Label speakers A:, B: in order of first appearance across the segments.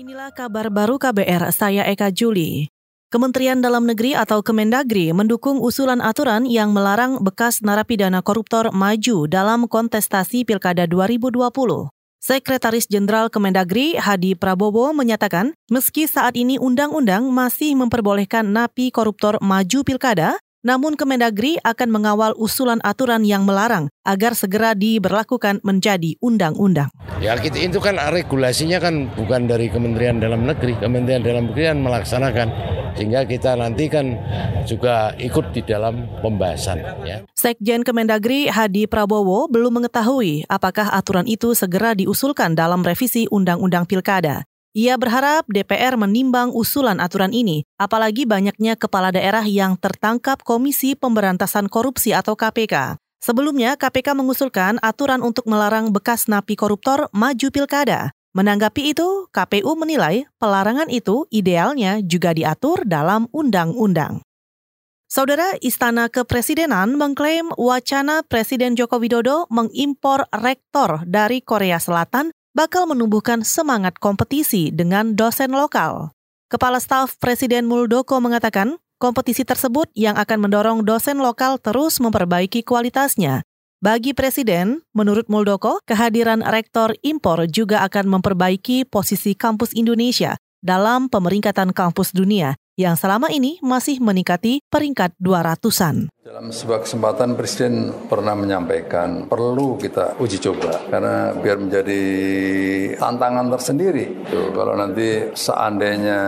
A: Inilah kabar baru KBR, saya Eka Juli. Kementerian Dalam Negeri atau Kemendagri mendukung usulan aturan yang melarang bekas narapidana koruptor maju dalam kontestasi Pilkada 2020. Sekretaris Jenderal Kemendagri Hadi Prabowo menyatakan, meski saat ini undang-undang masih memperbolehkan napi koruptor maju pilkada, namun Kemendagri akan mengawal usulan aturan yang melarang agar segera diberlakukan menjadi undang-undang.
B: Ya itu kan regulasinya kan bukan dari Kementerian Dalam Negeri, Kementerian Dalam Negeri yang melaksanakan sehingga kita nanti kan juga ikut di dalam pembahasan. Ya.
A: Sekjen Kemendagri Hadi Prabowo belum mengetahui apakah aturan itu segera diusulkan dalam revisi Undang-Undang Pilkada. Ia berharap DPR menimbang usulan aturan ini, apalagi banyaknya kepala daerah yang tertangkap Komisi Pemberantasan Korupsi atau KPK. Sebelumnya, KPK mengusulkan aturan untuk melarang bekas napi koruptor maju pilkada. Menanggapi itu, KPU menilai pelarangan itu idealnya juga diatur dalam undang-undang. Saudara Istana Kepresidenan mengklaim wacana Presiden Joko Widodo mengimpor rektor dari Korea Selatan bakal menumbuhkan semangat kompetisi dengan dosen lokal. Kepala Staf Presiden Muldoko mengatakan, kompetisi tersebut yang akan mendorong dosen lokal terus memperbaiki kualitasnya. Bagi Presiden, menurut Muldoko, kehadiran rektor impor juga akan memperbaiki posisi kampus Indonesia dalam pemeringkatan kampus dunia yang selama ini masih meningkati peringkat 200-an.
C: Dalam sebuah kesempatan Presiden pernah menyampaikan perlu kita uji coba karena biar menjadi tantangan tersendiri. Tuh, kalau nanti seandainya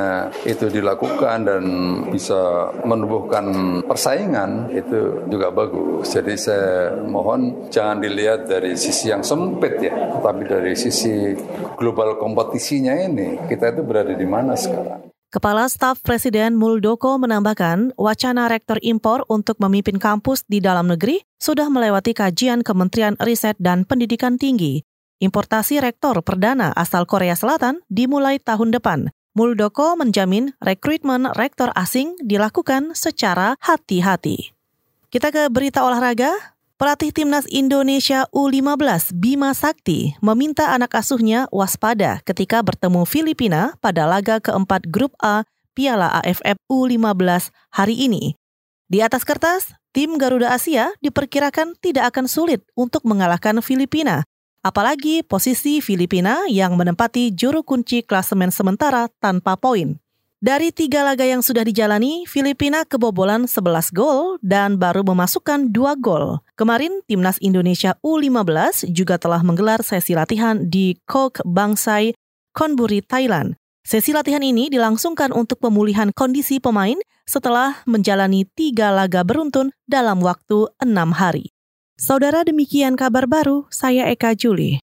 C: itu dilakukan dan bisa menumbuhkan persaingan itu juga bagus. Jadi saya mohon jangan dilihat dari sisi yang sempit ya, tapi dari sisi global kompetisinya ini kita itu berada di mana sekarang.
A: Kepala Staf Presiden Muldoko menambahkan, wacana rektor impor untuk memimpin kampus di dalam negeri sudah melewati kajian Kementerian Riset dan Pendidikan Tinggi. Importasi rektor perdana asal Korea Selatan dimulai tahun depan. Muldoko menjamin rekrutmen rektor asing dilakukan secara hati-hati. Kita ke berita olahraga. Pelatih Timnas Indonesia U15 Bima Sakti meminta anak asuhnya waspada ketika bertemu Filipina pada laga keempat grup A Piala AFF U15 hari ini. Di atas kertas, tim Garuda Asia diperkirakan tidak akan sulit untuk mengalahkan Filipina, apalagi posisi Filipina yang menempati juru kunci klasemen sementara tanpa poin. Dari tiga laga yang sudah dijalani, Filipina kebobolan 11 gol dan baru memasukkan dua gol. Kemarin, Timnas Indonesia U15 juga telah menggelar sesi latihan di Kok Bangsai, Konburi, Thailand. Sesi latihan ini dilangsungkan untuk pemulihan kondisi pemain setelah menjalani tiga laga beruntun dalam waktu enam hari. Saudara demikian kabar baru, saya Eka Juli.